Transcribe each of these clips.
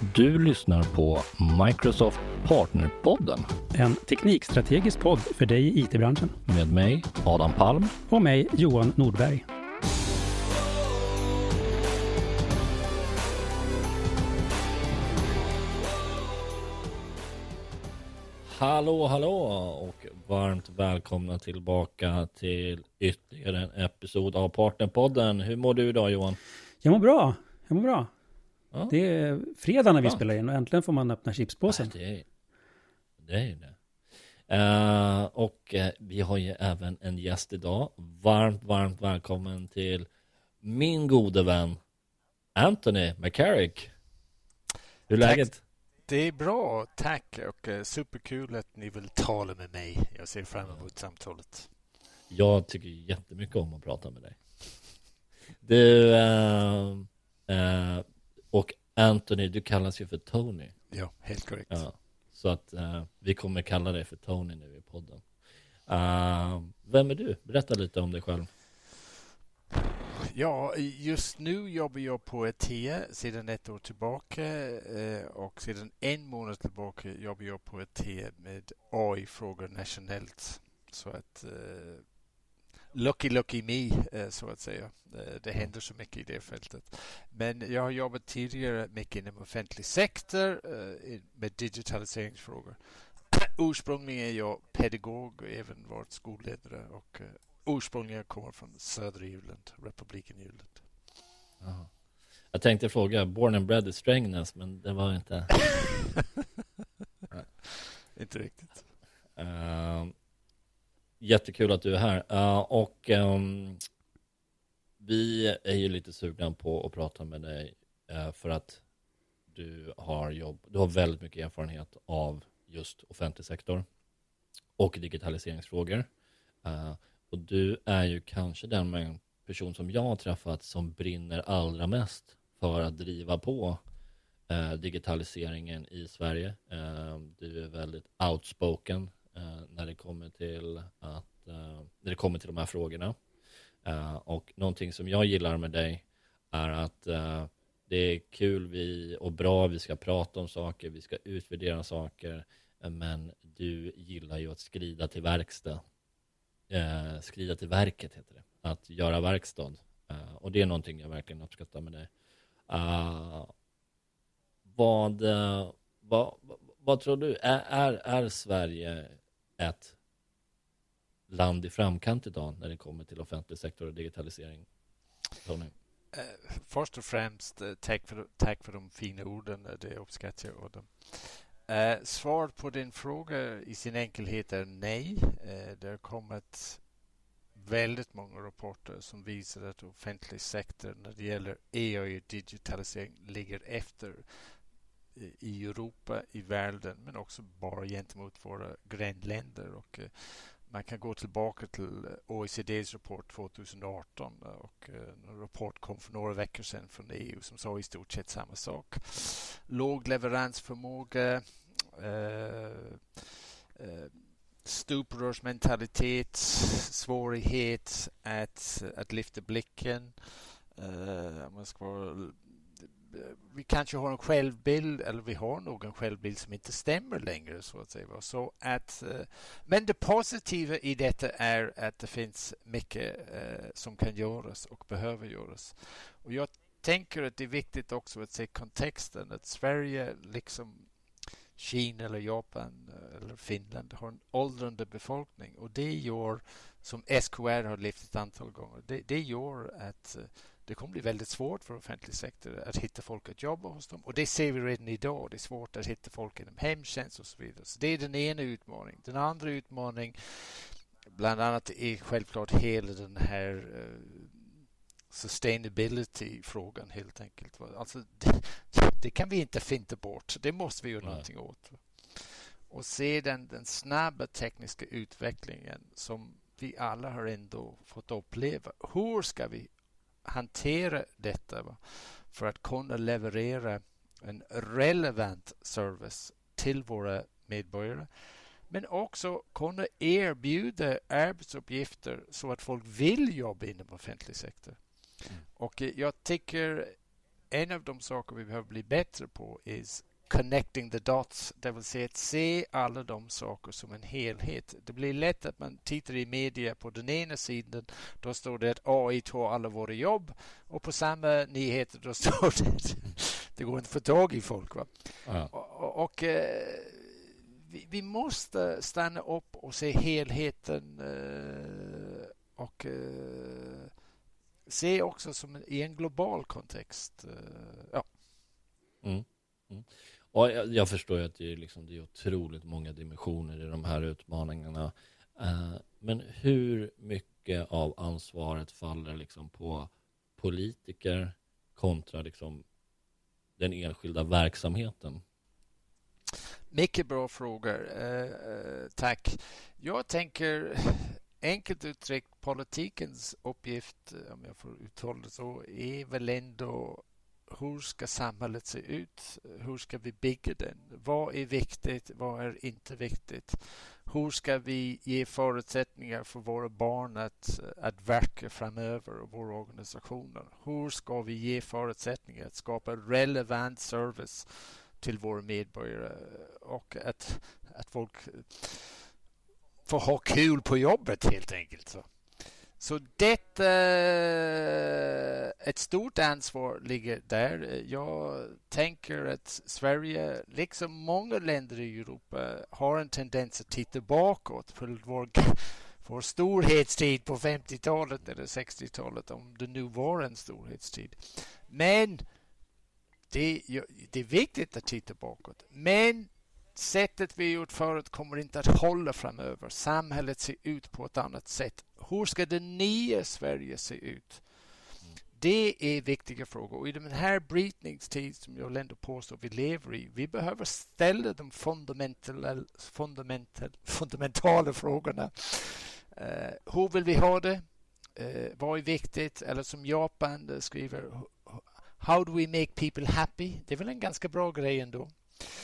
Du lyssnar på Microsoft Partnerpodden En teknikstrategisk podd för dig i IT-branschen. med mig, Adam Palm. Och mig, Johan Nordberg. Hallå, hallå och varmt välkomna tillbaka till ytterligare en episod av Partnerpodden. Hur mår du idag Johan? Jag mår bra. Jag mår bra. Ja. Det är fredag när vi spelar in och äntligen får man öppna chipspåsen. Det är det. Är ju det. Eh, och eh, vi har ju även en gäst idag. Varmt, varmt välkommen till min gode vän Anthony McCarrick. Hur är Tack. läget? Det är bra, tack. Och eh, superkul att ni vill tala med mig. Jag ser fram emot samtalet. Jag tycker jättemycket om att prata med dig. Du, och Anthony, du kallas ju för Tony. Ja, helt korrekt. Ja, så att eh, vi kommer kalla dig för Tony nu i podden. Eh, vem är du? Berätta lite om dig själv. Ja, just nu jobbar jag på ETEA sedan ett år tillbaka eh, och sedan en månad tillbaka jobbar jag på ETEA med AI-frågor nationellt. Så att lucky, lucky me, eh, så att säga. Eh, det händer så mycket i det fältet. Men jag har jobbat tidigare mycket inom offentlig sektor eh, med digitaliseringsfrågor. Ursprungligen är jag pedagog och även varit skolledare och ursprungligen kommer från södra Irland, republiken Irland. Jag tänkte fråga, born and bred i Strängnäs, men det var inte. Inte riktigt. Eh, jättekul att du är här. Uh, och um, vi är ju lite sugna på att prata med dig uh, för att du har jobb, du har väldigt mycket erfarenhet av just offentlig sektor och digitaliseringsfrågor. Uh, och du är ju kanske den person som jag har träffat som brinner allra mest för att driva på eh, digitaliseringen i Sverige. Eh, du är väldigt outspoken Eh, när det kommer till att eh, när det kommer till de här frågorna. Eh, och någonting som jag gillar med dig är att eh, det är kul vi, och bra, vi ska prata om saker, vi ska utvärdera saker, eh, men du gillar ju att skrida till verkstad. Eh, skrida till verket heter det, att göra verkstad. Eh, och det är någonting jag verkligen uppskattar med dig. Eh, vad, eh, vad, vad, vad tror du? Är, är, är Sverige ett land i framkant idag när det kommer till offentlig sektor och digitalisering? Tony? Eh, först och främst, eh, tack för, tack för de fina orden. Eh, det uppskattar jag. Dem. Svaret på din fråga i sin enkelhet är nej. Det har kommit väldigt många rapporter som visar att offentlig sektor när det gäller AI och digitalisering ligger efter i- Europa, i världen, men också bara gentemot våra grannländer. Och, eh, man kan gå tillbaka till eh, OECDs rapport 2018 eh, och en rapport kom för några veckor sedan från EU som sa i stort sett samma sak. Låg leveransförmåga, eh, eh, stuprörsmentalitet, svårighet att, att lyfta blicken. Uh, om man ska vara vi kanske har en självbild, eller vi har nog en självbild som inte stämmer längre. så att säga. Så att, eh, men det positiva i detta är att det finns mycket eh, som kan göras och behöver göras. Och jag tänker att det är viktigt också att se kontexten. Att Sverige, liksom Kina eller Japan eh, eller Finland har en åldrande befolkning och det gör, som SKR har lyft ett antal gånger, det, det gör att det kommer bli väldigt svårt för offentlig sektor att hitta folk att jobba hos dem. Och det ser vi redan idag. Det är svårt att hitta folk inom hemtjänst och så vidare. Så det är den ena utmaningen. Den andra utmaningen, bland annat, är självklart hela den här eh, sustainability-frågan helt enkelt. Alltså, det, det kan vi inte finta bort. Det måste vi göra Nej. någonting åt. Och sedan den snabba tekniska utvecklingen som vi alla har ändå fått uppleva. Hur ska vi hantera detta va? för att kunna leverera en relevant service till våra medborgare men också kunna erbjuda arbetsuppgifter så att folk vill jobba inom offentlig sektor. Mm. Och eh, jag tycker en av de saker vi behöver bli bättre på är connecting the dots, det vill säga att se alla de saker som en helhet. Det blir lätt att man tittar i media på den ena sidan, då står det att AI tar alla våra jobb och på samma nyheter då står det att det går inte att få tag i folk. Va? Ja. Och, och eh, vi, vi, måste stanna upp och se helheten eh, och eh, se också som i en global kontext. Ja. Mm. Mm. Och jag, jag, förstår ju att det är, liksom, det är otroligt många dimensioner i de här utmaningarna. Eh, men hur mycket av ansvaret faller liksom på politiker kontra liksom den enskilda verksamheten? Mycket bra frågor. Eh, eh, tack. Jag tänker enkelt uttryckt politikens uppgift, om jag får uttala det så, är väl ändå hur ska samhället se ut? Hur ska vi bygga den? Vad är viktigt? Vad är inte viktigt? Hur ska vi ge förutsättningar för våra barn att, att verka framöver och våra organisationer? Hur ska vi ge förutsättningar att skapa relevant service till våra medborgare och att, att folk får ha kul på jobbet helt enkelt. Så. Så detta, eh, ett stort ansvar ligger där. Jag tänker att Sverige, liksom många länder i Europa, har en tendens att titta bakåt på vår, vår storhetstid på 50-talet eller 60-talet, om det nu var en storhetstid. Men det, det är viktigt att titta bakåt. Men sättet vi gjort förut kommer inte att hålla framöver. Samhället ser ut på ett annat sätt. Hur ska det nya Sverige se ut? Det är viktiga frågor. Och I den här brytningstid som jag ändå påstår vi lever i, vi behöver ställa de fundamentala, fundamental, fundamentala frågorna. Uh, hur vill vi ha det? Uh, vad är viktigt? Eller som Japan skriver, How do we make people happy? Det är väl en ganska bra grej ändå.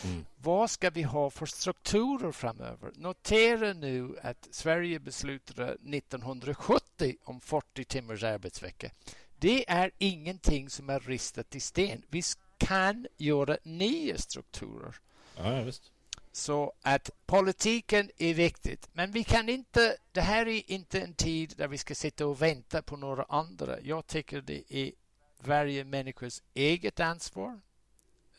Mm. Vad ska vi ha för strukturer framöver? Notera nu att Sverige beslutade 1970 om 40 timmars arbetsvecka. Det är ingenting som är ristat i sten. Vi kan göra nya strukturer. Ja, visst. Så att politiken är viktigt. Men vi kan inte, det här är inte en tid där vi ska sitta och vänta på några andra. Jag tycker det är varje människas eget ansvar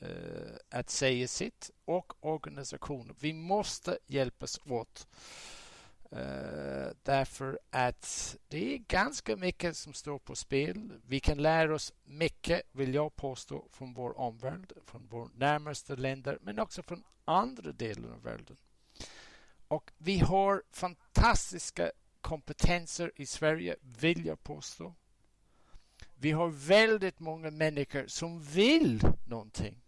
Eh, att säga sitt och organisationer. Vi måste hjälpas åt. Uh, därför att det är ganska mycket som står på spel. Vi kan lära oss mycket, vill jag påstå, från vår omvärld, från våra närmaste länder, men också från andra delar av världen. Och vi har fantastiska kompetenser i Sverige, vill jag påstå. Vi har väldigt många människor som vill någonting.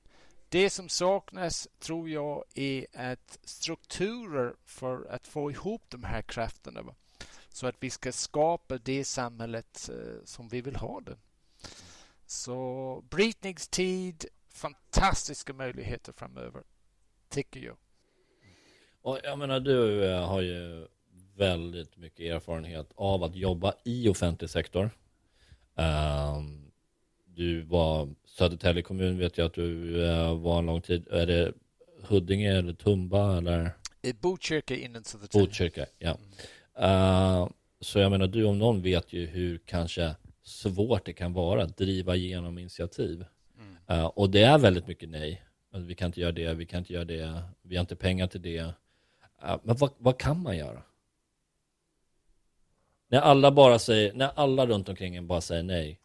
Det som saknas tror jag är att strukturer för att få ihop de här krafterna. Va? Så att vi ska skapa det samhället eh, som vi vill ha det. Så brytningstid, fantastiska möjligheter framöver, tycker jag. Och jag menar, du eh, har ju väldigt mycket erfarenhet av att jobba i offentlig sektor. Um, du var Södertälje kommun vet jag att du uh, var en lång tid. Är det Huddinge eller Tumba eller? Botkyrka innan Södertälje. Botkyrka, ja. Uh, så jag menar, du om någon vet ju hur kanske svårt det kan vara att driva igenom initiativ. Mm. Uh, och det är väldigt mycket nej. Alltså, vi kan inte göra det, vi kan inte göra det, vi har inte pengar till det. Uh, men vad, vad kan man göra? När alla bara säger, när alla runt omkring en bara säger nej,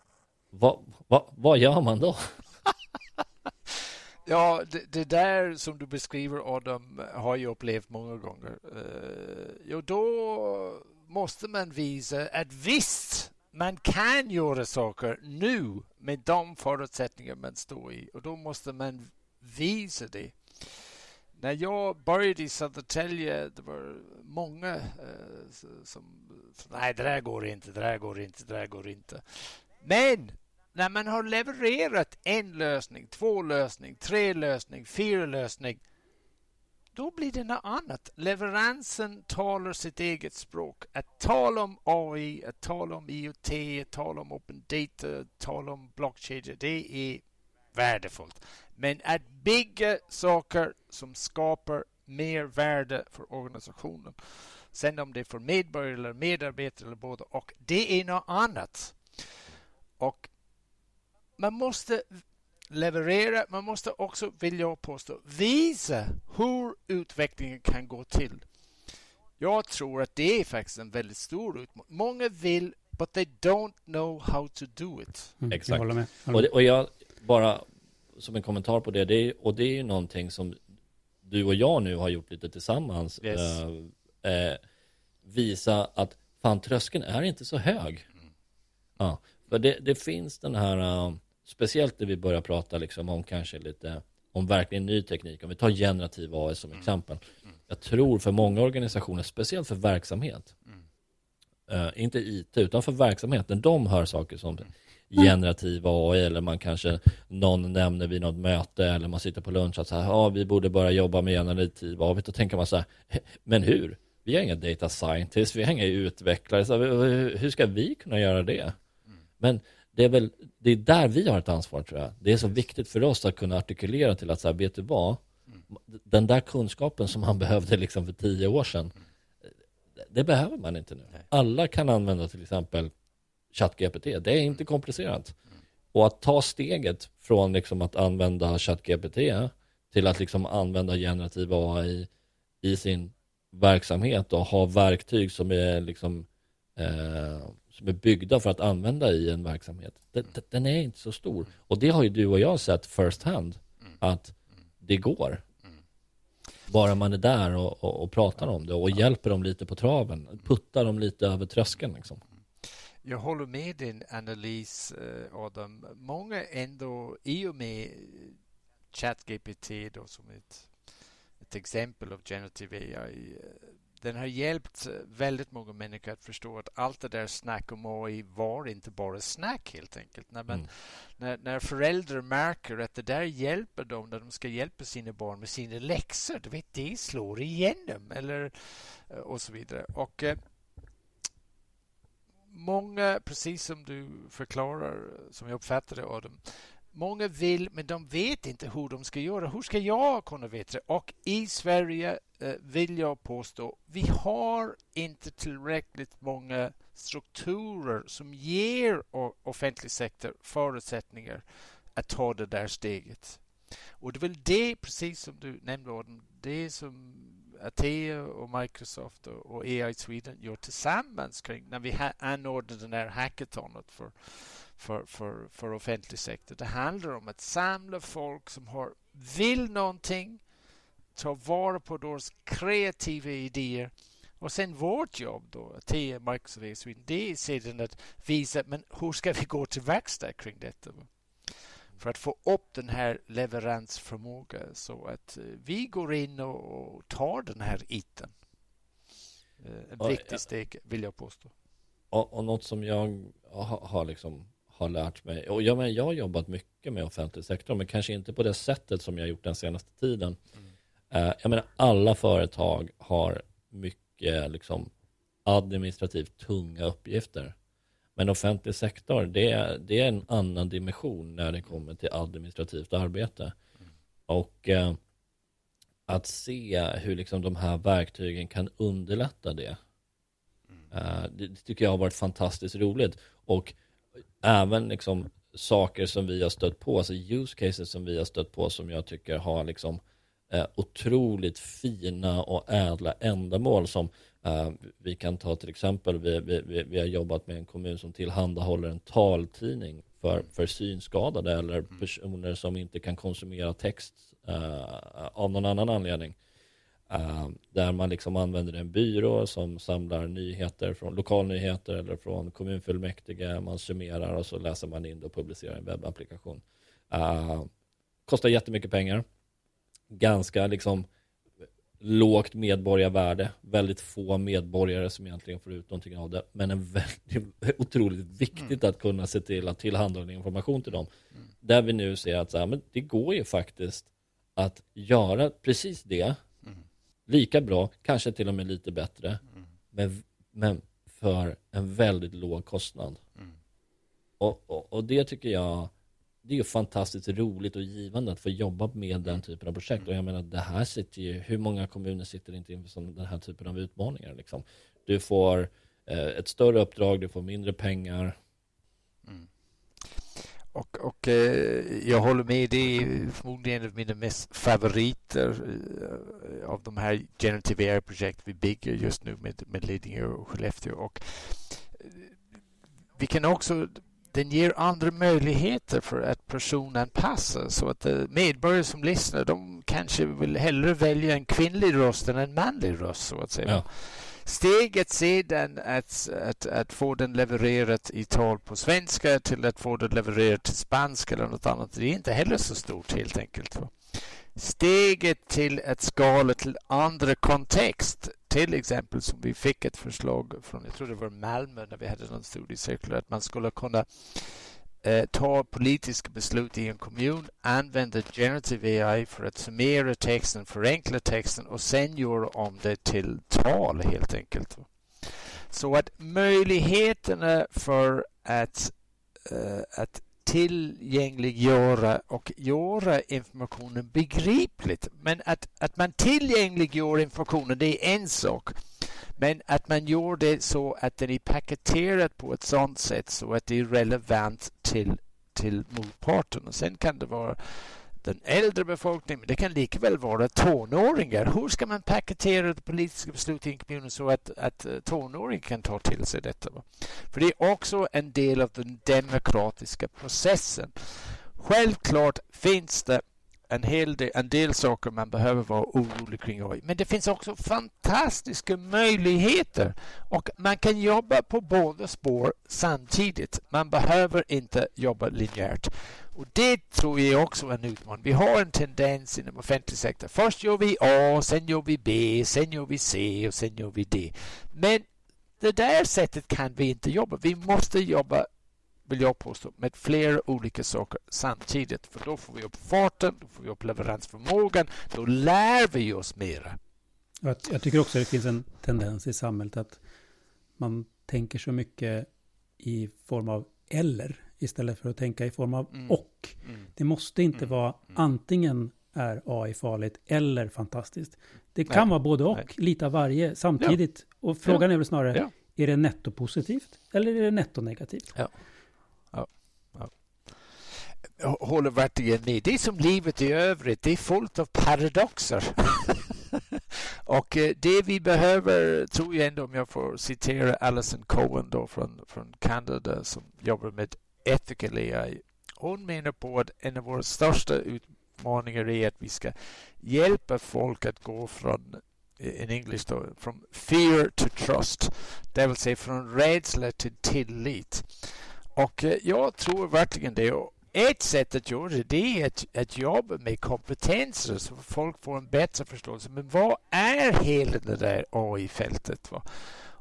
vad, vad, vad gör man då? Ja, det, det, där som du beskriver Adam har jag upplevt många gånger. Uh, jo, då måste man visa att visst, man kan göra saker nu med de förutsättningar man står i och då måste man visa det. När jag började i Södertälje, det var många uh, som nej, det där går inte, det där går inte, det där går inte. Men när man har levererat en lösning, två lösning, tre lösning, fyra lösning, då blir det något annat. Leveransen talar sitt eget språk. Att tala om AI, att tala om IoT, att tala om open data, att tala om blockkedjor, det är värdefullt. Men att bygga saker som skapar mer värde för organisationen. Sen om det är för medborgare eller medarbetare eller båda och det är något annat. Och man måste leverera, man måste också, vill jag påstå, visa hur utvecklingen kan gå till. Jag tror att det är faktiskt en väldigt stor utmaning. Många vill, but they don't know how to do it. Mm, Exakt. Jag håller med. Håller Och, med. det, och jag bara som en kommentar på det, det är, och det är ju någonting som du och jag nu har gjort lite tillsammans. Yes. Eh, eh, visa att fan tröskeln är inte så hög. Ja, för det, det finns den här, eh, speciellt när vi börjar prata liksom om kanske lite om verkligen ny teknik, om vi tar generativ AI som exempel. Jag tror för många organisationer, speciellt för verksamhet, eh, inte IT, utan för verksamhet, när de hör saker som generativ AI eller man kanske någon nämner vid något möte eller man sitter på lunch att så här, ja vi borde börja jobba med generativ AI, då tänker man så här, men hur? Vi har inga data scientists, vi har inga utvecklare, så hur ska vi kunna göra det? Men det är väl, det är där vi har ett ansvar tror jag. Det är så viktigt för oss att kunna artikulera till att så här, vet du vad? Den där kunskapen som man behövde liksom för tio år sedan, det behöver man inte nu. Alla kan använda till exempel ChatGPT. Det är inte komplicerat. Och att ta steget från liksom att använda ChatGPT till att liksom använda generativ AI i sin verksamhet och ha verktyg som är liksom eh, som är byggda för att använda i en verksamhet. Den, den är inte så stor. Och det har ju du och jag sett first hand att det går. Bara man är där och, och, och pratar om det och hjälper dem lite på traven. Puttar dem lite över tröskeln liksom. Jag håller med din analys eh, Adam. Många ändå, i och med ChatGPT då som ett, ett exempel av generative AI, eh, den har hjälpt eh, väldigt många människor att förstå att allt det där snack om AI var inte bara snack helt enkelt. När, man, Mm. när, när föräldrar märker att det där hjälper dem när de ska hjälpa sina barn med sina läxor, du vet, det slår igenom eller eh, och så vidare. Och eh, många, precis som du förklarar, som jag uppfattar det Adam, många vill men de vet inte hur de ska göra. Hur ska jag kunna veta det? Och i Sverige eh, vill jag påstå, vi har inte tillräckligt många strukturer som ger offentlig sektor förutsättningar att ta det där steget. Och det är väl det, precis som du nämnde Adam, det som Atea och Microsoft och, AI Sweden gör tillsammans kring när vi anordnade anordnar den här hackathonet för, för, för, för offentlig sektor. Det handlar om att samla folk som har, vill någonting, ta vara på deras kreativa idéer och sen vårt jobb då, Atea, Microsoft, AI Sweden, det är sedan att visa men hur ska vi gå till verkstad kring detta? för att få upp den här leveransförmågan så att eh, vi går in och, och tar den här iten. Eh, En Ja, viktig ja. steg vill jag påstå. Och, och något som jag har, har, liksom, har lärt mig, och jag, men jag har jobbat mycket med offentlig sektor, men kanske inte på det sättet som jag gjort den senaste tiden. Eh, jag menar, alla företag har mycket liksom, administrativt tunga uppgifter. Men offentlig sektor, det är, det är en annan dimension när det kommer till administrativt arbete. Och eh, att se hur liksom de här verktygen kan underlätta det. Eh, det, det tycker jag har varit fantastiskt roligt. Och även liksom saker som vi har stött på, alltså use cases som vi har stött på som jag tycker har liksom eh, otroligt fina och ädla ändamål som eh, vi kan ta till exempel, vi, vi, vi, har jobbat med en kommun som tillhandahåller en taltidning för, för synskadade eller personer som inte kan konsumera text eh, av någon annan anledning. Eh, där man liksom använder en byrå som samlar nyheter från lokalnyheter eller från kommunfullmäktige. Man summerar och så läser man in och publicerar en webbapplikation. Eh, kostar jättemycket pengar. Ganska liksom lågt medborgarvärde. Väldigt få medborgare som egentligen får ut någonting av det. Men en väldigt otroligt viktigt att kunna se till att tillhandahålla information till dem. Där vi nu ser att så här, men det går ju faktiskt att göra precis det lika bra, kanske till och med lite bättre, men, men för en väldigt låg kostnad. Och, och, och det tycker jag, det är ju fantastiskt roligt och givande att få jobba med den typen av projekt. Och jag menar, det här sitter ju, hur många kommuner sitter inte inför den här typen av utmaningar liksom? Du får eh, ett större uppdrag, du får mindre pengar. Och, och eh, jag håller med, det är förmodligen en av mina mest favoriter eh, av de här generative AI-projekt vi bygger just nu med, med Lidingö och Skellefteå. Och, eh, vi kan också den ger andra möjligheter för att personanpassa så att eh, medborgare som lyssnar de kanske vill hellre välja en kvinnlig röst än en manlig röst så att säga. Ja. Steget sedan att, att, att få den levererat i tal på svenska till att få den levererat till spanska eller något annat, det är inte heller så stort helt enkelt. Steget till att skala till andra kontext till exempel som vi fick ett förslag från, jag tror det var Malmö när vi hade någon studiecirkel, att man skulle kunna eh, ta politiska beslut i en kommun, använda generative AI för att summera texten, förenkla texten och sen göra om det till tal helt enkelt. Så att möjligheterna för att, uh, att tillgängliggöra och göra informationen begripligt. Men att, att man tillgängliggör informationen, det är en sak. Men att man gör det så att den är paketerad på ett sådant sätt så att det är relevant till, till motparten. Och sen kan det vara den äldre befolkningen, men det kan lika väl vara tonåringar. Hur ska man paketera det politiska beslut i en kommun så att, att eh, tonåringar kan ta till sig detta? För det är också en del av den demokratiska processen. Självklart finns det en, hel del, en del saker man behöver vara orolig kring AI. Men det finns också fantastiska möjligheter och man kan jobba på båda spår samtidigt. Man behöver inte jobba linjärt. Och det tror jag också är en utmaning. Vi har en tendens inom offentlig sektor. Först gör vi A, sen gör vi B, sen gör vi C och sen gör vi D. Men det där sättet kan vi inte jobba. Vi måste jobba, vill jag påstå, med flera olika saker samtidigt. För då får vi upp farten, då får vi upp leveransförmågan, då lär vi oss mera. Jag tycker också att det finns en tendens i samhället att man tänker så mycket i form av eller istället för att tänka i form av mm. och. Mm. Det måste inte mm. vara mm. antingen är AI farligt eller fantastiskt. Det kan Nej. vara både och, Nej. lite av varje samtidigt. Ja. Och frågan ja. är väl snarare, ja. är det nettopositivt eller är det nettonegativt? Ja. Ja håller verkligen med. Det är som livet i övrigt, det är fullt av paradoxer. och eh, det vi behöver, tror jag ändå om jag får citera Alison Cohen då från, från Kanada som jobbar med ethical AI. Hon menar på att en av våra största utmaningar är att vi ska hjälpa folk att gå från eh, in English då, from fear to trust. Det vill säga från rädsla till tillit. Och eh, jag tror verkligen det. Ett sätt att göra det, det är att, att jobba med kompetenser så att folk får en bättre förståelse. Men vad är hela det där AI-fältet?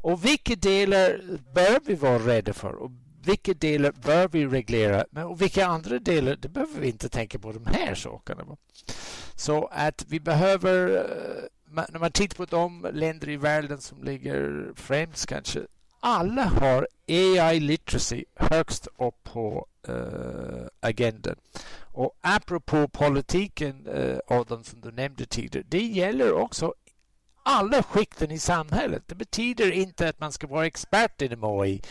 Och vilka delar bör vi vara rädda för? Och vilka delar bör vi reglera men, och vilka andra delar det behöver vi inte tänka på de här sakerna. Så att vi behöver, eh, när man tittar på de länder i världen som ligger främst kanske, alla har AI literacy högst upp på Eh, uh, agendan. Och apropå politiken, uh, Adam, som du nämnde tidigare, det gäller också alla skikten i samhället. Det betyder inte att man ska vara expert inom AI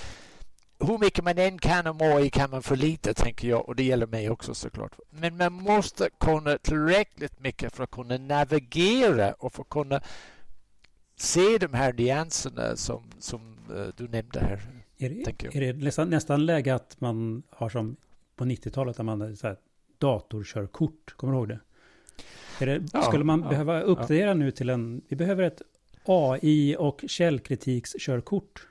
hur mycket man än kan om AI kan man förlita, tänker jag, och det gäller mig också såklart. Men man måste kunna tillräckligt mycket för att kunna navigera och för att kunna se de här nyanserna som, som uh, du nämnde här. Är det, är det nästan, nästan läge att man har som på 90-talet, där man så här, datorkörkort, kommer du ihåg det? det ja, skulle man ja, behöva uppdatera ja. nu till en, vi behöver ett AI och källkritikskörkort?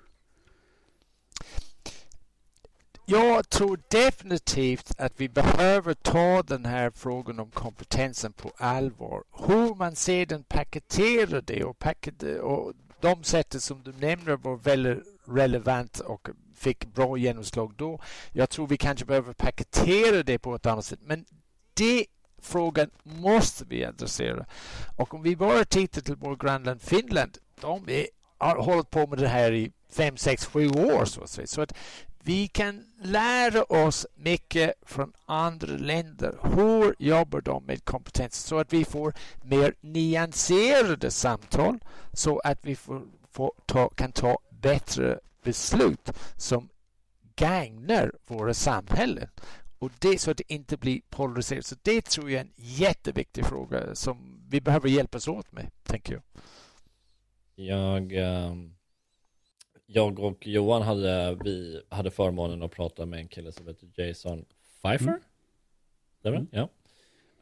Jag tror definitivt att vi behöver ta den här frågan om kompetensen på allvar. Hur man sedan paketerar det och, paket, och de sättet som du nämner var väldigt relevant och fick bra genomslag då. Jag tror vi kanske behöver paketera det på ett annat sätt. Men det frågan måste vi adressera. Och om vi bara tittar till vår grannland Finland. De är, har hållit på med det här i fem, sex, sju år. Så att säga. Så att vi kan lära oss mycket från andra länder. Hur jobbar de med kompetens så att vi får mer nyanserade samtal så att vi får, får ta, kan ta bättre beslut som gagnar våra samhällen. Och det så att det inte blir polariserat. Så det tror jag är en jätteviktig fråga som vi behöver hjälpas åt med, tänker jag. Jag, um jag och Johan hade, vi hade förmånen att prata med en kille som heter Jason Pfeiffer. Mm. Mm. Ja.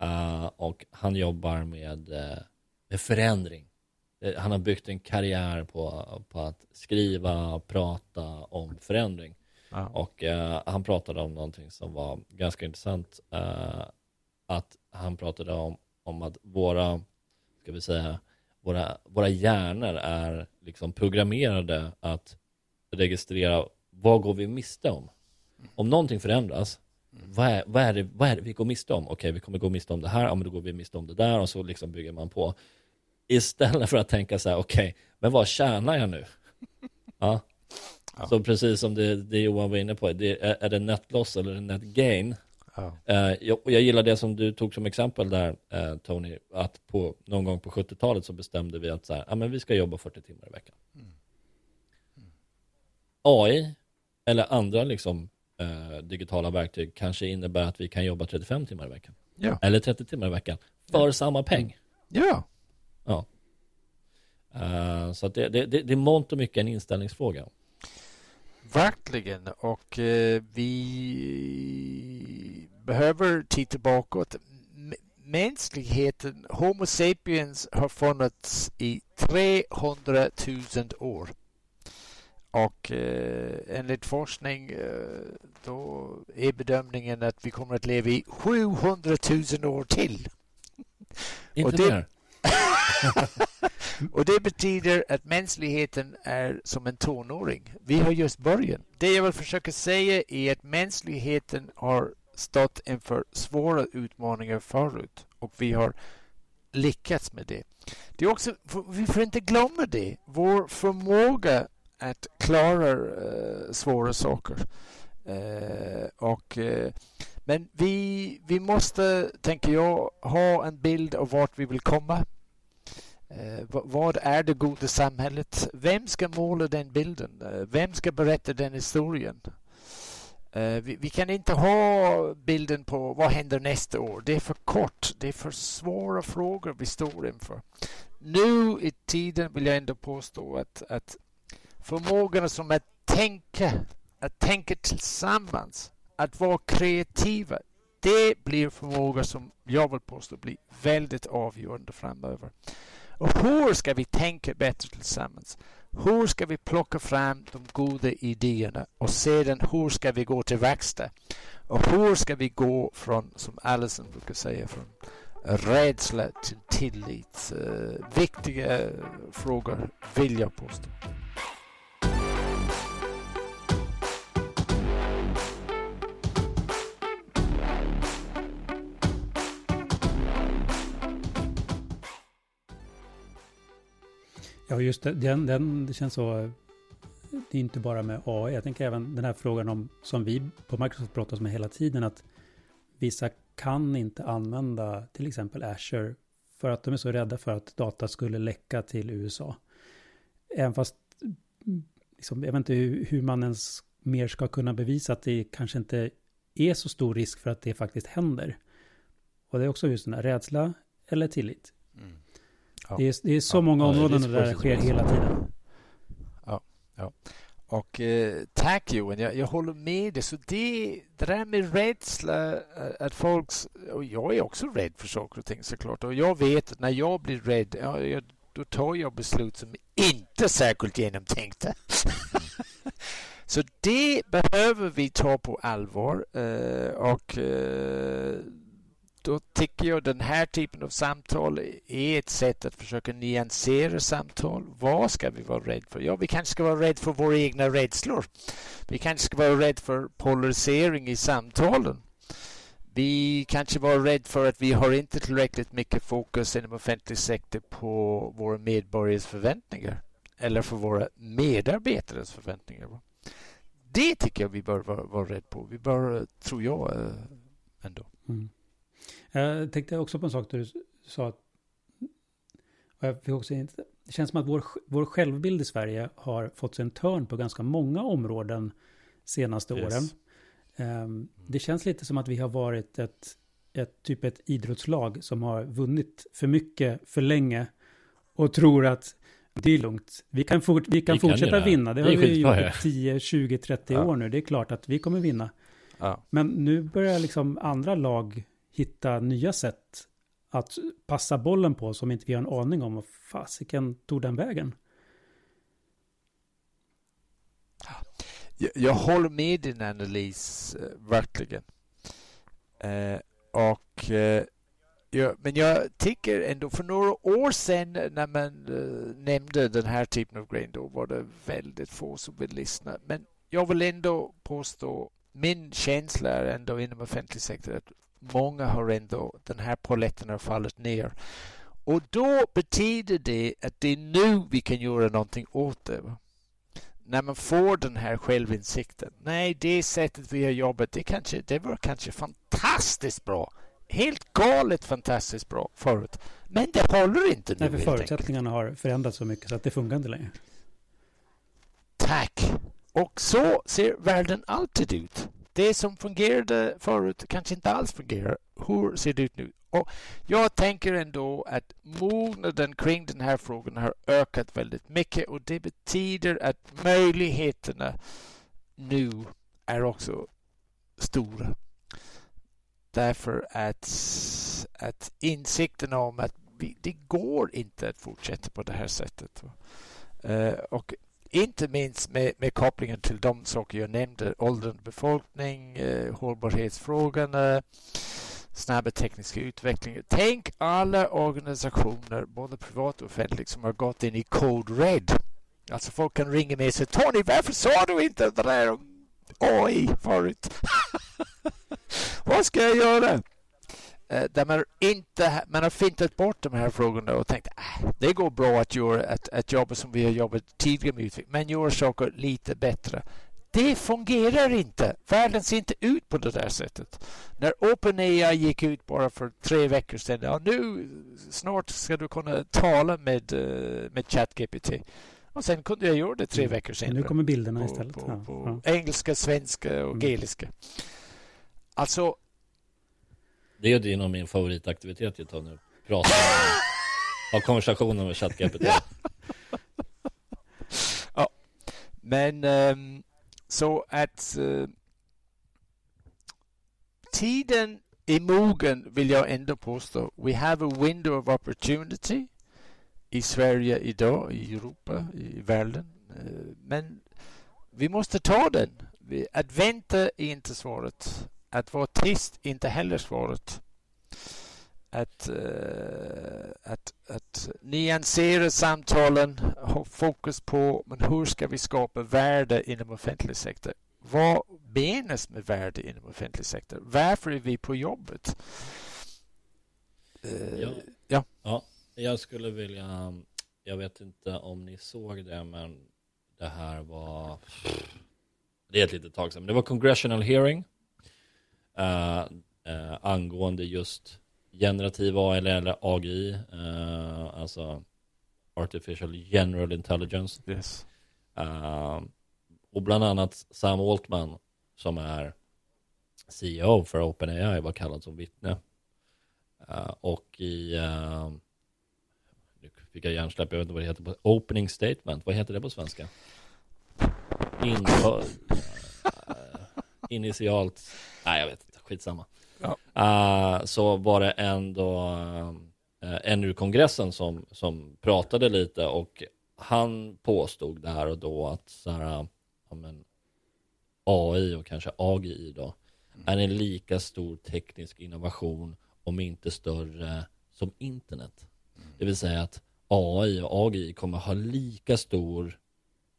Uh, och han jobbar med, uh, med förändring. Uh, han har byggt en karriär på, på att skriva, prata om förändring. Ja. Och han pratade om någonting som var ganska intressant. att han pratade om, om att våra, ska vi säga, våra, våra hjärnor är liksom programmerade att registrera vad går vi miste om? Om någonting förändras, vad är, vad är, det, vad är det vi går miste om? Okej, vi kommer gå miste om det här, ja men då går vi miste om det där och så liksom bygger man på. Istället för att tänka så här, okej, men vad tjänar jag nu? Ja. ja. Så precis som det, det Johan var inne på, det, är, är det net loss eller net gain? Ja. Uh, jag, jag gillar det som du tog som exempel där, uh, Tony, att på, någon gång på 70-talet så bestämde vi att så här, ja, men vi ska jobba 40 timmar i veckan. Mm. Mm. AI eller andra liksom, uh, digitala verktyg kanske innebär att vi kan jobba 35 timmar i veckan. Ja. Eller 30 timmar i veckan för ja. samma peng. Ja. Ja. så att det, det, det, det är mångt och mycket en inställningsfråga. Verkligen och eh, vi behöver titta bakåt. Mänskligheten, Homo sapiens, har funnits i 300 000 år. Och eh, enligt forskning eh, då är bedömningen att vi kommer att leva i 700 000 år till. Inte och det, mer. och det betyder att mänskligheten är som en tonåring. Vi har just börjat. Det jag vill försöka säga är att mänskligheten har stått inför svåra utmaningar förut och vi har lyckats med det. Det är också, vi får inte glömma det, vår förmåga att klara uh, svåra saker. Uh, och, uh, men vi, vi måste, tänker jag, ha en bild av vart vi vill komma. Vad är det goda samhället? Vem ska måla den bilden? Vem ska berätta den historien? Eh, vi, vi, kan inte ha bilden på vad händer nästa år. Det är för kort. Det är för svåra frågor vi står inför. Nu i tiden vill jag ändå påstå att, att förmågan som att tänka, att tänka tillsammans, att vara kreativa, det blir förmågor som jag vill påstå blir väldigt avgörande framöver. Och hur ska vi tänka bättre tillsammans? Hur ska vi plocka fram de goda idéerna och sedan hur ska vi gå till verkstad? Och hur ska vi gå från, som Allison brukar säga, från rädsla till tillit? Uh, viktiga frågor vill jag påstå. Ja, just det. Den, den, det känns så... Eh, det är inte bara med AI. Jag tänker även den här frågan om, som vi på Microsoft brottas med hela tiden, att vissa kan inte använda till exempel Azure för att de är så rädda för att data skulle läcka till USA. Även fast, mm, liksom, jag vet inte hur, hur man ens mer ska kunna bevisa att det kanske inte är så stor risk för att det faktiskt händer. Och det är också just den här rädsla eller tillit. Mm. Ja. Det, är, det är så ja. många områden ja, där det sker hela tiden. Ja, ja. Och eh, tack Johan, jag, jag håller med dig. Så det, det där med rädsla, eh, att folk... Och jag är också rädd för saker och ting såklart. Och jag vet att när jag blir rädd, ja, jag, då tar jag beslut som inte är särskilt genomtänkta. Så det behöver vi ta på allvar. Eh, och eh, då tycker jag den här typen av samtal är ett sätt att försöka nyansera samtal. Vad ska vi vara rädda för? Ja, vi kanske ska vara rädda för våra egna rädslor. Vi kanske ska vara rädda för polarisering i samtalen. Vi kanske var rädda för att vi har inte tillräckligt mycket fokus inom offentlig sektor på våra medborgares förväntningar eller för våra medarbetares förväntningar. det tycker jag vi bör vara, vara rädda på. Vi bör, tror jag, eh, ändå. Mm. Jag tänkte också på en sak du sa. Att, jag fick också, det känns som att vår, vår självbild i Sverige har fått sig en törn på ganska många områden senaste yes. åren. Um, det känns lite som att vi har varit ett, ett typ ett idrottslag som har vunnit för mycket för länge och tror att det är lugnt. Vi kan, fort, vi kan vi fortsätta kan vinna. Det, det har vi gjort i 10, 20, 30 ja. år nu. Det är klart att vi kommer vinna. Ja. Men nu börjar liksom andra lag hitta nya sätt att passa bollen på som inte vi har en aning om. Och fasiken tog den vägen? Jag, jag håller med din analys, eh, verkligen. Eh, och eh, Ja, men jag tycker ändå för några år sedan när man eh, nämnde den här typen av grejer då var det väldigt få som ville lyssna. Men jag vill ändå påstå, min känsla är ändå inom offentlig sektor att många har ändå, den här poletten har fallit ner. Och då betyder det att det är nu vi kan göra någonting åt det. När man får den här självinsikten. Nej, det sättet vi har jobbat, det, kanske, det var kanske fantastiskt bra helt galet fantastiskt bra förut. Men det håller inte nu. Nej, för förutsättningarna har förändrats så mycket så att det funkar inte längre. Tack! Och så ser världen alltid ut. Det som fungerade förut kanske inte alls fungerar. Hur ser det ut nu? Och jag tänker ändå att mognaden kring den här frågan har ökat väldigt mycket och det betyder att möjligheterna nu är också stora. Därför att, att insikten om att vi, det går inte att fortsätta på det här sättet. Uh, och inte minst med, med kopplingen till de saker jag nämnde, åldrande befolkning, eh, hållbarhetsfrågorna, snabba tekniska utveckling. Tänk alla organisationer, både privat och offentligt, som har gått in i Code Red. Alltså folk kan ringa mig och säga Tony, varför sa du inte det där om AI förut? Vad ska jag göra? Eh, där man, inte, man har fintat bort de här frågorna och tänkt äh, det går bra att göra ett, ett jobb som vi har jobbat tidigare med utveckling, men göra saker lite bättre. Det fungerar inte. Världen ser inte ut på det där sättet. När OpenAI gick ut bara för tre veckor sedan, ja, nu snart ska du kunna tala med, eh, med ChatGPT. Och sen kunde jag göra det tre mm. veckor senare. Nu kommer bilderna på, istället. På, på ja. engelska, svenska och mm. geliska. Alltså... Det är en av min favoritaktivitet jag tar nu. Prata ha konversationer med ChatGPT. ja. ja. Men um, så att uh, tiden är mogen vill jag ändå påstå. We have a window of opportunity i Sverige idag, i Europa, i världen. Uh, men vi måste ta den. Att vänta är inte svaret. Att vara tyst är inte heller svaret. Att, uh, att, att nyansera samtalen, ha fokus på men hur ska vi skapa värde inom offentlig sektor? Vad menas med värde inom offentlig sektor? Varför är vi på jobbet? Uh, ja. ja. ja, jag skulle vilja, jag vet inte om ni såg det, men det här var, det är ett litet tag sedan, men det var congressional hearing uh, uh, angående just generativ AI eller AGI, eh, alltså Artificial General Intelligence. Yes. och bland annat Sam Altman som är CEO för OpenAI var kallad som vittne. och i nu fick jag hjärnsläpp, jag vet inte vad det heter på opening statement, vad heter det på svenska? Inför, initialt, nej jag vet inte, skitsamma. Ja. Uh, så var det ändå uh, en ur kongressen som, som pratade lite och han påstod där och då att så här, ja, men, AI och kanske AGI då mm. är en lika stor teknisk innovation om inte större som internet. Mm. Det vill säga att AI och AGI kommer ha lika stor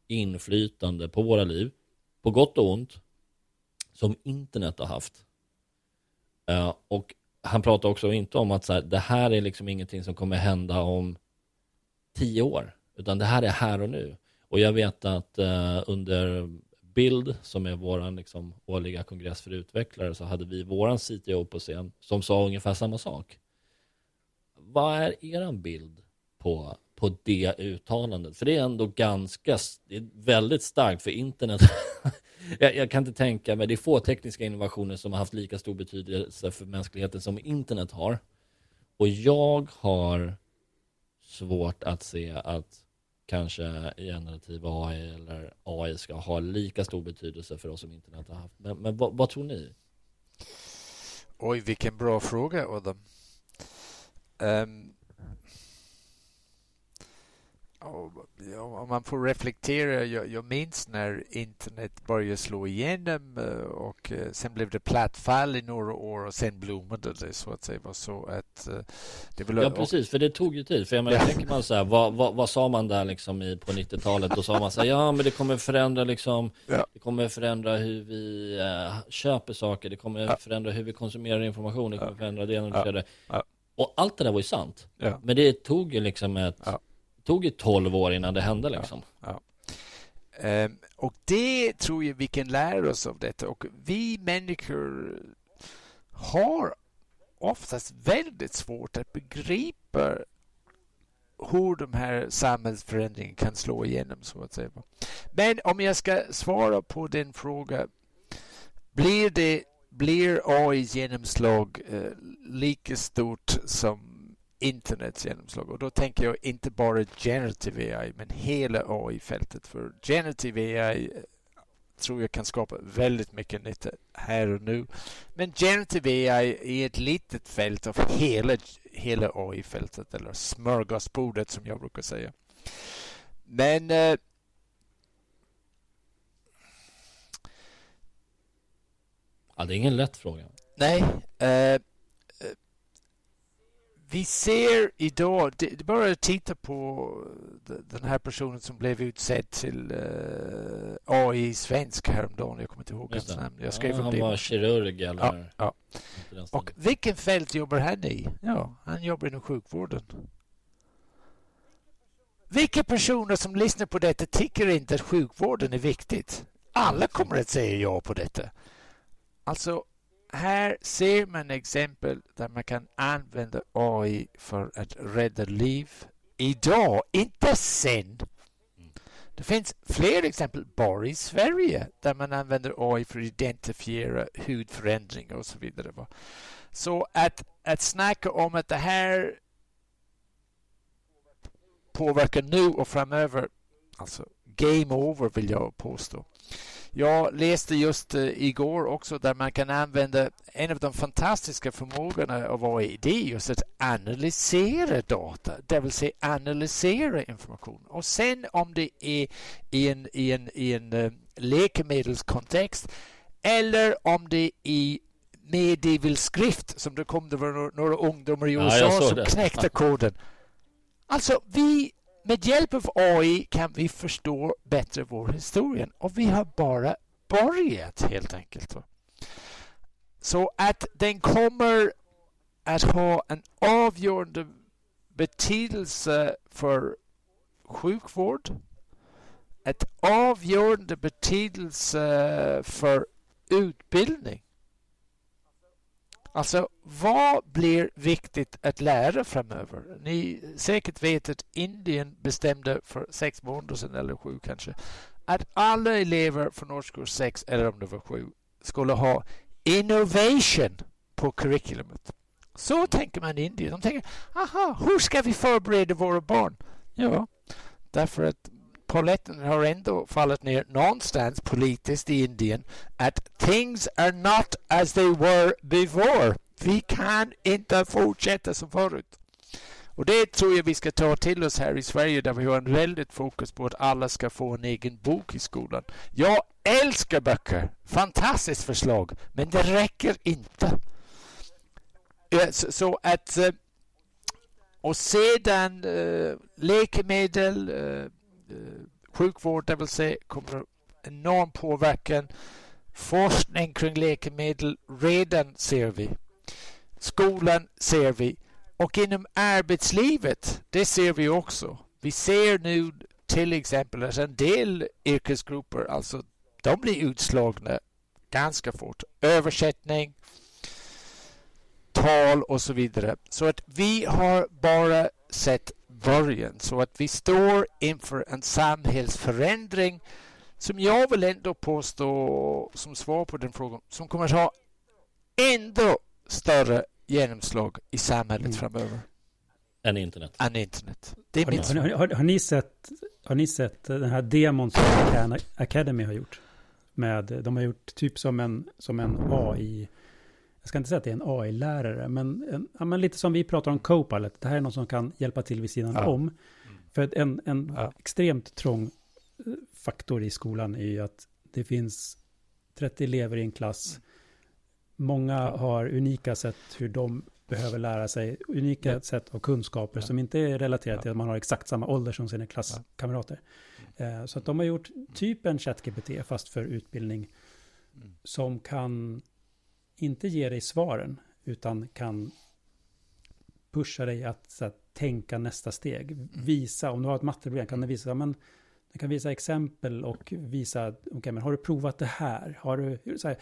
inflytande på våra liv, på gott och ont, som internet har haft. Uh, och han pratar också inte om att så här, det här är liksom ingenting som kommer hända om tio år, utan det här är här och nu. Och jag vet att uh, under Bild, som är vår liksom, årliga kongress för utvecklare, så hade vi vår CTO på scen som sa ungefär samma sak. Vad är er bild på, på det uttalandet? För det är ändå ganska, det är väldigt starkt för internet. jag, jag, kan inte tänka mig, det är få tekniska innovationer som har haft lika stor betydelse för mänskligheten som internet har. Och jag har svårt att se att kanske generativ AI eller AI ska ha lika stor betydelse för oss som internet har haft. Men, men vad, vad tror ni? Oj, vilken bra fråga Adam. Um, om man får reflektera, jag, jag minns när internet började slå igenom eh, och eh, sen blev det platt fall i några år och sen blommade det så att säga. Så att, eh, det väl, ja precis, för det tog ju tid. För jag menar, ja. tänker man så här, vad, vad, vad, sa man där liksom i, på 90-talet? Då sa man så här, ja men det kommer förändra liksom, ja. det kommer förändra hur vi äh, köper saker, det kommer ja. förändra hur vi konsumerar information, det kommer förändra det ena och det Och allt det där var ju sant. Men det tog ju liksom ett tog ju 12 år innan det hände liksom. Ja, ja. Um, och det tror jag vi kan lära oss av detta. Och vi människor har oftast väldigt svårt att begripa hur de här samhällsförändringarna kan slå igenom så att säga. Men om jag ska svara på din fråga. Blir det blir AIs genomslag eh, lika stort som internets genomslag. Och då tänker jag inte bara generative AI, men hela AI-fältet. För generative AI eh, tror jag kan skapa väldigt mycket nytta här och nu. Men generative AI är ett litet fält av hela, hela AI-fältet, eller smörgåsbordet som jag brukar säga. Men eh, Ja, det är ingen lätt fråga. Nej. Eh, vi ser idag, det, det bara att titta på den här personen som blev utsedd till uh, eh, AI svensk häromdagen. Jag kommer inte ihåg hans namn. Jag skrev ja, han det. var kirurg eller? Ja, ja. Och vilken fält jobbar han i? Ja, han jobbar inom sjukvården. Vilka personer som lyssnar på detta tycker inte att sjukvården är viktigt? Alla kommer att säga ja på detta. Alltså, här ser man exempel där man kan använda AI för att rädda liv. Idag, inte sen. Det finns fler exempel bara i Sverige där man använder AI för att identifiera hudförändringar och så vidare. Så att, att snacka om att det här påverkar nu och framöver, alltså game over vill jag påstå. Jag läste just uh, igår också där man kan använda en av de fantastiska förmågorna av AI. Det är just att analysera data, det vill säga analysera information. Och sen om det är i en, i en, i en uh, läkemedelskontext eller om det är medievilskrift som det kom, det var några ungdomar i USA ja, som knäckte koden. Alltså, vi med hjälp av AI kan vi förstå bättre vår historia och vi har bara börjat helt enkelt. Så att den kommer att ha en avgörande betydelse för sjukvård, ett avgörande betydelse för utbildning Alltså, vad blir viktigt att lära framöver? Ni säkert vet att Indien bestämde för sex månader sedan, eller sju kanske, att alla elever från årskurs sex, eller om det var sju, skulle ha innovation på curriculumet. Så tänker man i Indien. De tänker, aha, hur ska vi förbereda våra barn? Ja, därför att polletten har ändå fallit ner någonstans politiskt i Indien att things are not as they were before. Vi kan inte fortsätta som förut. Och det tror jag vi ska ta till oss här i Sverige där vi har en väldigt fokus på att alla ska få en egen bok i skolan. Jag älskar böcker. Fantastiskt förslag. Men det räcker inte. Så att eh, och sedan eh, läkemedel, Eh, Eh, sjukvård, det vill säga, kommer enorm påverkan. Forskning kring läkemedel redan ser vi. Skolan ser vi. Och inom arbetslivet, det ser vi också. Vi ser nu till exempel att en del yrkesgrupper, alltså de blir utslagna ganska fort. Översättning, tal och så vidare. Så att vi har bara sett början. Så att vi står inför en samhällsförändring som jag vill ändå påstå som svar på den frågan som kommer att ha ändå större genomslag i samhället mm. framöver. Än internet. Än internet. Det är har, mitt har, har, har, ni sett, har ni sett den här demon som Khan Academy har gjort? Med, de har gjort typ som en, som en AI, jag ska inte säga att det är en AI-lärare, men, en, ja, men lite som vi pratar om Copilot. Det här är någon som kan hjälpa till vid sidan ja. om. För en, en ja. extremt trång eh, faktor i skolan är ju att det finns 30 elever i en klass. Många har unika sätt hur de behöver lära sig unika ja. sätt av kunskaper som inte är relaterade till att man har exakt samma ålder som sina klasskamrater. Eh, så att de har gjort typ en ChatGPT fast för utbildning mm. som kan inte ge dig svaren utan kan pusha dig att så att, tänka nästa steg. Visa, om du har ett matteproblem kan den visa, men den kan visa exempel och visa, okej, okay, men har du provat det här? Har du, så, här,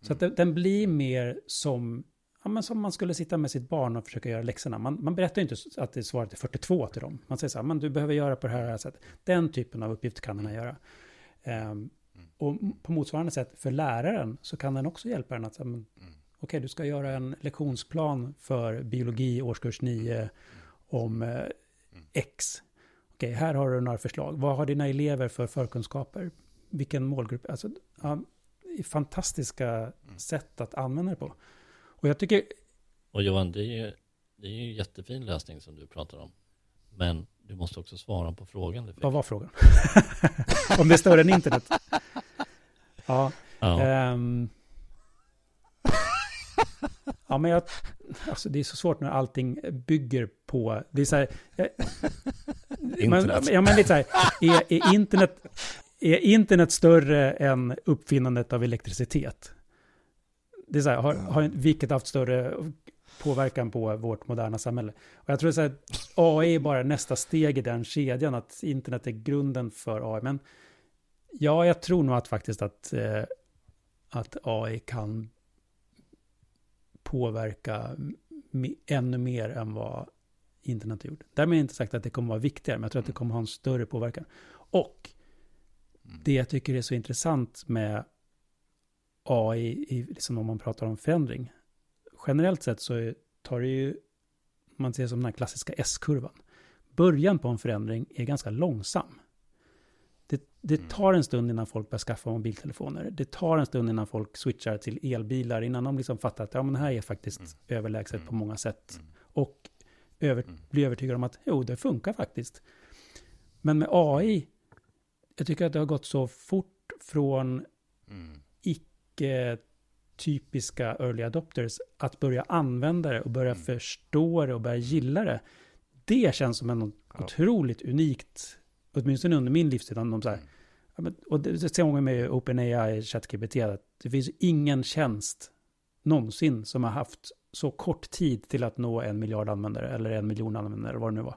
så att mm. den, blir mer som ja, men som man skulle sitta med sitt barn och försöka göra läxorna. Man, man berättar inte att det svaret är 42 till dem. Man säger så här, men du behöver göra på det här sättet. Den typen av uppgift kan den här göra. Um, och på motsvarande sätt för läraren så kan den också hjälpa den att, mm. okej, okay, du ska göra en lektionsplan för biologi årskurs 9 om eh, X. Okej, okay, här har du några förslag. Vad har dina elever för förkunskaper? Vilken målgrupp? Alltså, ja, fantastiska sätt att använda det på. Och jag tycker... Och Johan, det är ju, det är ju jättefin lösning som du pratar om. Men du måste också svara på frågan. Vad var frågan? om det är större än internet? Ja. Ja. Um... ja, men jag... Alltså det är så svårt när allting bygger på... Det är så här... Jag... internet. Men, ja, men lite så här. Är, är, internet, är internet större än uppfinnandet av elektricitet? Det är så här, har, har vilket haft större påverkan på vårt moderna samhälle? Och jag tror att AI är bara nästa steg i den kedjan, att internet är grunden för AI. Men ja, jag tror nog att faktiskt att, eh, att AI kan påverka ännu mer än vad internet har gjort. Därmed är inte sagt att det kommer vara viktigare, men jag tror att det kommer ha en större påverkan. Och mm. det jag tycker är så intressant med AI, liksom om man pratar om förändring. Generellt sett så tar det ju, man ser som den här klassiska S-kurvan. Början på en förändring är ganska långsam. Det, det, mm. tar en stund innan folk börjar skaffa mobiltelefoner. Det tar en stund innan folk switchar till elbilar, innan de liksom fattar att ja, men det här är faktiskt mm. överlägset mm. på många sätt. Mm. Och över, mm. blir övertygade om att jo, det funkar faktiskt. Men med AI, jag tycker att det har gått så fort från mm typiska early adopters att börja använda det och börja mm. förstå det och börja gilla det. Det känns som en ja. otroligt unikt, åtminstone under min livstid. De så här, mm. och det ser man med OpenAI, ChatGPT, att det finns ingen tjänst någonsin som har haft så kort tid till att nå en miljard användare eller en miljon användare eller vad det nu var.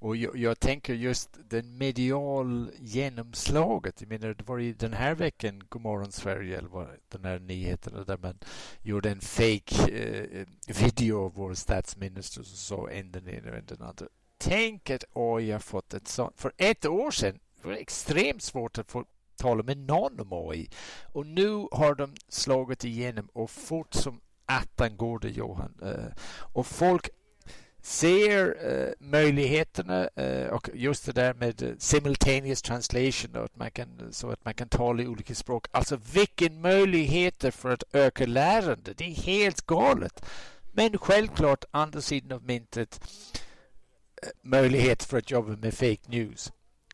Och jag, jag, tänker just den medial genomslaget. Jag menar, det var ju den här veckan Godmorgon Sverige, eller vad den här nyheten där man gjorde en fake eh, video av vår statsminister som sa en den ena och en den andra. Tänk att AI har fått ett sånt. För ett år sedan var det extremt svårt att få tala med någon om AI. Och nu har de slagit igenom och fort som attan går det Johan. Eh, och folk ser eh, möjligheterna eh, och just det där med simultaneous translation att man kan, så att man kan tala i olika språk. Alltså vilken möjligheter för att öka lärande. Det är helt galet. Men självklart, andra sidan av myntet, eh, möjlighet för att jobba med fake news.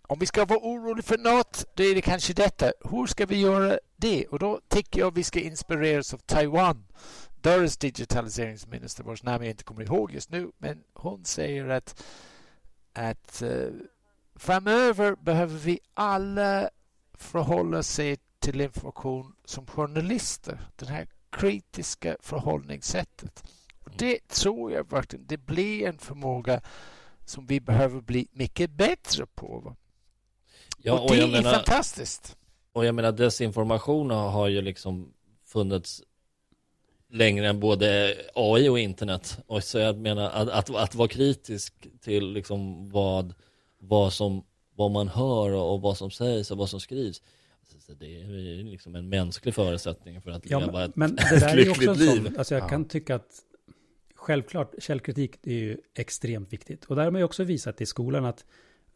Om vi ska vara oroliga för något, då är det kanske detta. Hur ska vi göra det? Och då tycker jag vi ska inspireras av Taiwan Doris digitaliseringsminister vars namn jag inte kommer ihåg just nu, men hon säger att, att uh, framöver behöver vi alla förhålla sig till information som journalister. Det här kritiska förhållningssättet. Och det tror jag verkligen, det blir en förmåga som vi behöver bli mycket bättre på. Ja, och, och det är menar, fantastiskt. Och jag menar desinformation har ju liksom funnits längre än både AI och internet. Och så jag menar att, att, att vara kritisk till liksom vad, vad, som, vad man hör och vad som sägs och vad som skrivs. Det är liksom en mänsklig förutsättning för att ja, leva ett, men det där är också liv. Sån, alltså jag ja. kan tycka att självklart källkritik är ju extremt viktigt. Och där har man ju också visat i skolan att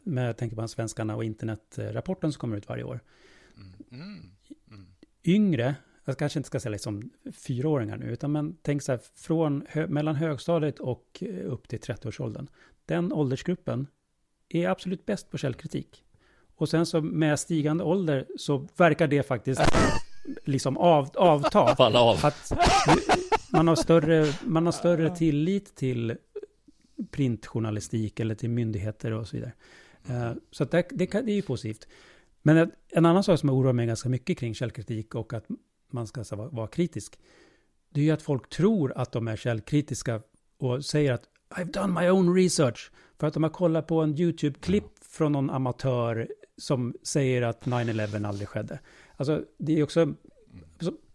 med, jag tänker på svenskarna och internetrapporten som kommer ut varje år. Mm. Mm. Mm. Yngre jag kanske inte ska säga liksom fyraåringar nu, utan men tänk så här, från hö mellan högstadiet och eh, upp till 30-årsåldern. Den åldersgruppen är absolut bäst på källkritik. Och sen så med stigande ålder så verkar det faktiskt liksom av, avta. Falla av. Att man har större, man har större tillit till printjournalistik eller till myndigheter och så vidare. Uh, så det, det, det är ju positivt. Men en annan sak som oroar mig ganska mycket kring källkritik och att man ska vara, vara kritisk, det är ju att folk tror att de är källkritiska och säger att I've done my own research. För att de har kollat på en YouTube-klipp från någon amatör som säger att 9-11 aldrig skedde. Alltså det är också,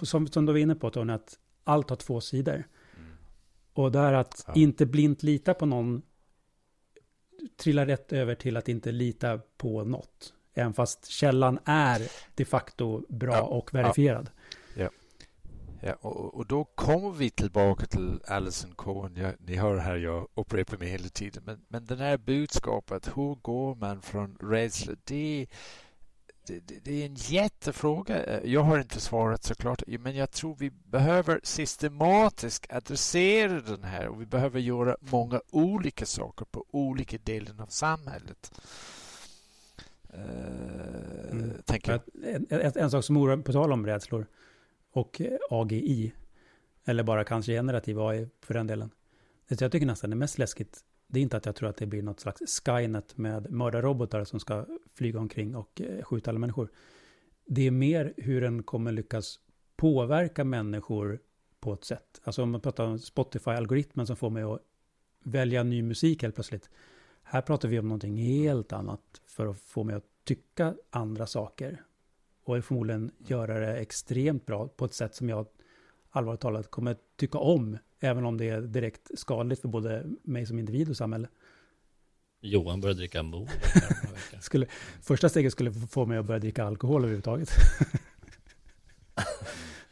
som, som du var inne på Tony, att allt har två sidor. Mm. Och där att ja. inte blint lita på någon trillar rätt över till att inte lita på något. Även fast källan är de facto bra ja. och verifierad. Ja. Och, och, då kommer vi tillbaka till Alison Cohen. Ja, ni hör här, jag upprepar mig hela tiden. Men, men det här budskapet, hur går man från rädsla? Det, det, det, är en jättefråga. Jag har inte svarat såklart, men jag tror vi behöver systematiskt adressera den här och vi behöver göra många olika saker på olika delar av samhället. Uh, mm. En, en, en, sak som oroar, på tal om rädslor, och AGI. Eller bara kanske generativ AI för den delen. Det jag tycker nästan är mest läskigt, det är inte att jag tror att det blir något slags Skynet med mördarrobotar som ska flyga omkring och eh, skjuta alla människor. Det är mer hur den kommer lyckas påverka människor på ett sätt. Alltså om man pratar om Spotify-algoritmen som får mig att välja ny musik helt plötsligt. Här pratar vi om någonting helt annat för att få mig att tycka andra saker och förmodligen göra det extremt bra på ett sätt som jag allvarligt talat kommer tycka om, även om det är direkt skadligt för både mig som individ och samhälle. Johan börjar dricka mor. skulle, första steget skulle få mig att börja dricka alkohol överhuvudtaget.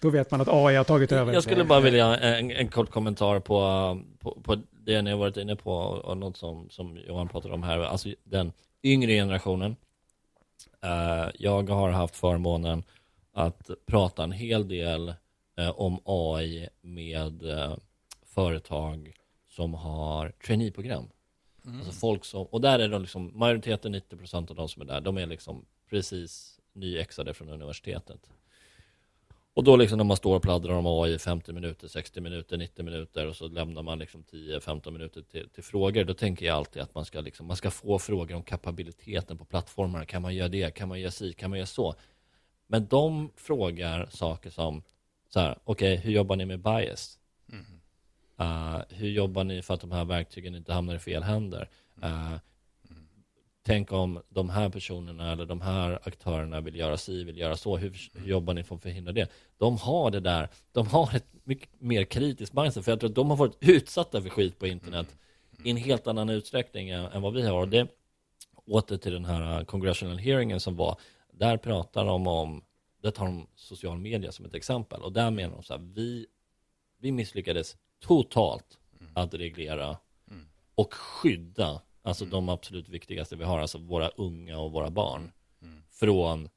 Då vet man att AI har tagit över. Jag skulle bara vilja en, en kort kommentar på, på, på det ni har varit inne på och något som, som Johan pratade om här. Alltså den yngre generationen jag har haft förmånen att prata en hel del eh, om AI med eh, företag som har traineeprogram. Mm. Alltså folk som, och där är de liksom, majoriteten, 90% av de som är där, de är liksom precis nyexade från universitetet. Och då liksom när man står och pladdrar om AI 50 minuter, 60 minuter, 90 minuter och så lämnar man liksom 10-15 minuter till, till, frågor. Då tänker jag alltid att man ska, liksom, man ska få frågor om kapabiliteten på plattformarna. Kan man göra det? Kan man göra si? Kan man göra så? Men de frågar saker som så här, okej, okay, hur jobbar ni med bias? Mm. Uh, hur jobbar ni för att de här verktygen inte hamnar i fel händer? Uh, tänk om de här personerna eller de här aktörerna vill göra si, vill göra så, hur, hur jobbar ni för att förhindra det? De har det där, de har ett mycket mer kritiskt mindset, för jag tror att de har varit utsatta för skit på internet i en helt annan utsträckning än, än vad vi har. Och det, åter till den här uh, congressional hearingen som var, där pratar de om, där tar de social media som ett exempel, och där menar de så här, vi, vi misslyckades totalt att reglera och skydda Alltså mm. de absolut viktigaste vi har, alltså våra unga och våra barn. Mm. Från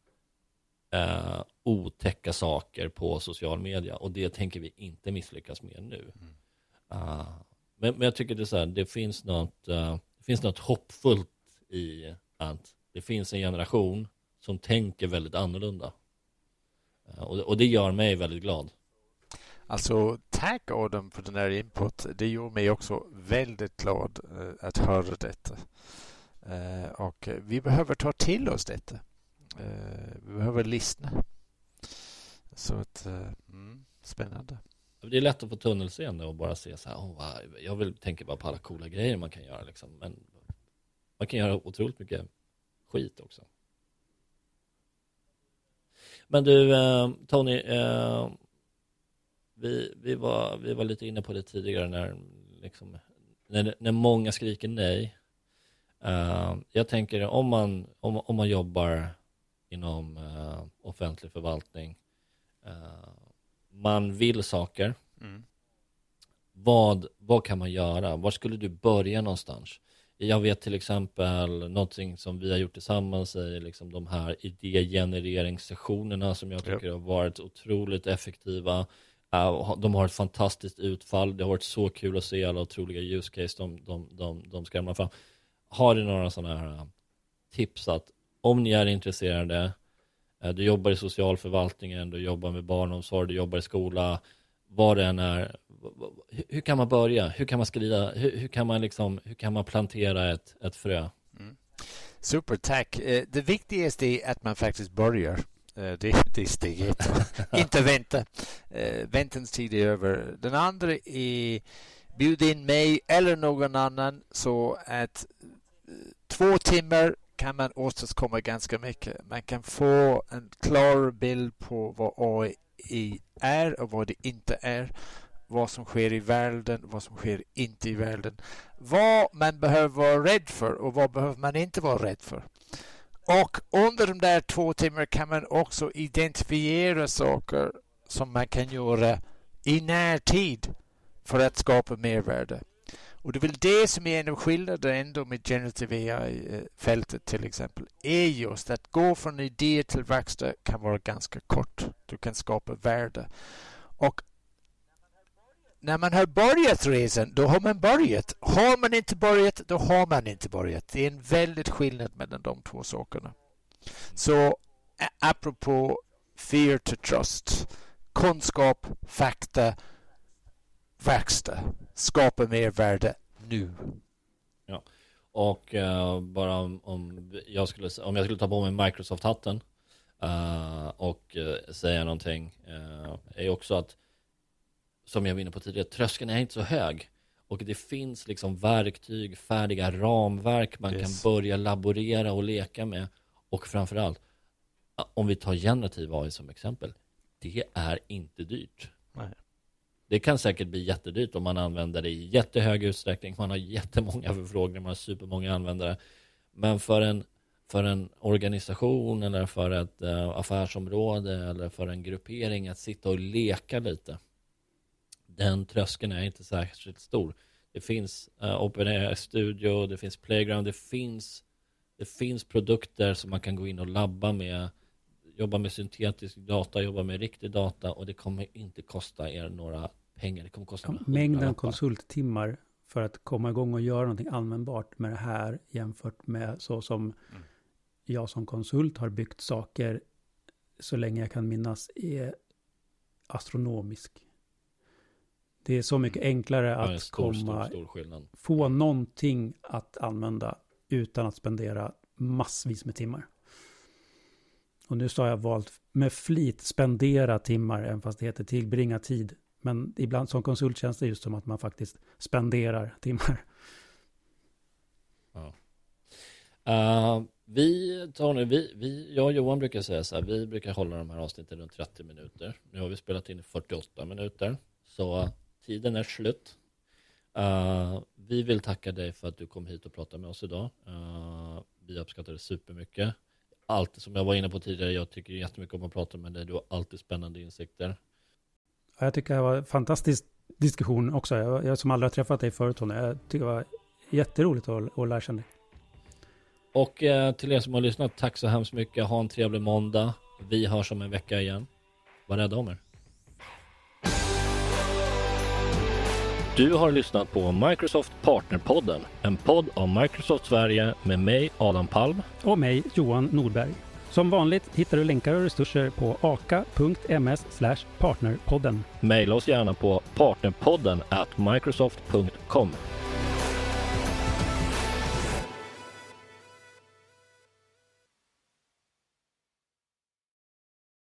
eh, otäcka saker på social media. Och det tänker vi inte misslyckas med nu. Uh, men, men, jag tycker det så här, det finns något, uh, det finns något hoppfullt i att det finns en generation som tänker väldigt annorlunda. Uh, och, och det gör mig väldigt glad. Alltså, tack Adam för den här input. Det gjorde mig också väldigt glad uh, att höra detta. Uh, och vi behöver ta till oss detta. Uh, vi behöver lyssna. Så att, mm, spännande. Det är lätt att få tunnelseende och bara se så här, oh, jag vill tänka bara på alla coola grejer man kan göra liksom. Men man kan göra otroligt mycket skit också. Men du, Tony, vi, vi, var, vi var lite inne på det tidigare när, liksom, när, när många skriker nej. Uh, jag tänker om man, om, om man jobbar inom uh, offentlig förvaltning, uh, man vill saker. Mm. Vad, vad kan man göra? Var skulle du börja någonstans? Jag vet till exempel någonting som vi har gjort tillsammans är liksom de här idégenereringssessionerna som jag tycker yep. har varit otroligt effektiva. Eh, de har ett fantastiskt utfall. Det har varit så kul att se alla otroliga use case de, de, de, de skrämmer fram. Har du några sådana här eh, tips att om ni är intresserade, eh, du jobbar i socialförvaltningen, du jobbar med barnomsorg, du jobbar i skola, vad det än är, hur kan man börja? Hur kan man skriva? Hur, hur, kan man liksom, hur kan man plantera ett, ett frö? Mm. Super, tack. Det viktigaste är att man faktiskt börjar. Eh, det, det är steg ett. Inte vänta. Eh, väntans tid är över. Den andra är bjud in mig eller någon annan så att två timmar kan man åstadkomma ganska mycket. Man kan få en klar bild på vad AI är och vad det inte är vad som sker i världen, vad som sker inte i världen. Vad man behöver vara rädd för och vad behöver man inte vara rädd för. Och under de där två timmarna kan man också identifiera saker som man kan göra i närtid för att skapa mervärde. Och det är väl det som är en av skillnaderna ändå med generative AI-fältet till exempel, är just att gå från idé till verkstad kan vara ganska kort. Du kan skapa värde. Och när man har börjat resan, då har man börjat. Har man inte börjat, då har man inte börjat. Det är en väldigt skillnad mellan de två sakerna. Så apropå fear to trust, kunskap, fakta, verkstad, skapa mer värde nu. Ja, och uh, bara om, om, jag skulle, om jag skulle ta på mig Microsoft-hatten uh, och uh, säga någonting är också att som jag var inne på tidigare, tröskeln är inte så hög. Och det finns liksom verktyg, färdiga ramverk man yes. kan börja laborera och leka med. Och framförallt, om vi tar generativ AI som exempel, det är inte dyrt. Nej. Det kan säkert bli jättedyrt om man använder det i jättehög utsträckning. Man har jättemånga förfrågningar, man har supermånga användare. Men för en, för en organisation eller för ett uh, affärsområde eller för en gruppering att sitta och leka lite den tröskeln är inte särskilt stor. Det finns uh, OpenAI Studio, det finns Playground, det finns, det finns produkter som man kan gå in och labba med, jobba med syntetisk data, jobba med riktig data och det kommer inte kosta er några pengar. Det kommer kosta Mängden konsulttimmar för att komma igång och göra någonting användbart med det här jämfört med så som mm. jag som konsult har byggt saker så länge jag kan minnas är astronomisk. Det är så mycket enklare att stor, komma, stor, stor få någonting att använda utan att spendera massvis med timmar. Och nu så har jag valt med flit spendera timmar, även fast det heter tillbringa tid. Men ibland som konsult känns det just som att man faktiskt spenderar timmar. Ja. Uh, vi, Tony, vi, vi, jag och Johan brukar säga så här, vi brukar hålla de här avsnitten runt 30 minuter. Nu har vi spelat in i 48 minuter. Så tiden är slut. Uh, vi vill tacka dig för att du kom hit och pratade med oss idag. Uh, vi uppskattar det supermycket. Allt som jag var inne på tidigare, jag tycker jättemycket om att prata med dig. Du har alltid spännande insikter. Jag tycker det var en fantastisk diskussion också. Jag, jag som aldrig har träffat dig förut, Tony. Jag tycker det var jätteroligt att, att lära känna dig. Och eh, till er som har lyssnat, tack så hemskt mycket. Ha en trevlig måndag. Vi hörs om en vecka igen. Var rädda om er. Du har lyssnat på Microsoft Partnerpodden, en podd av Microsoft Sverige med mig Adam Palm och mig Johan Nordberg. Som vanligt hittar du länkar och resurser på aka.ms partnerpodden. Maila oss gärna på partnerpodden at microsoft.com.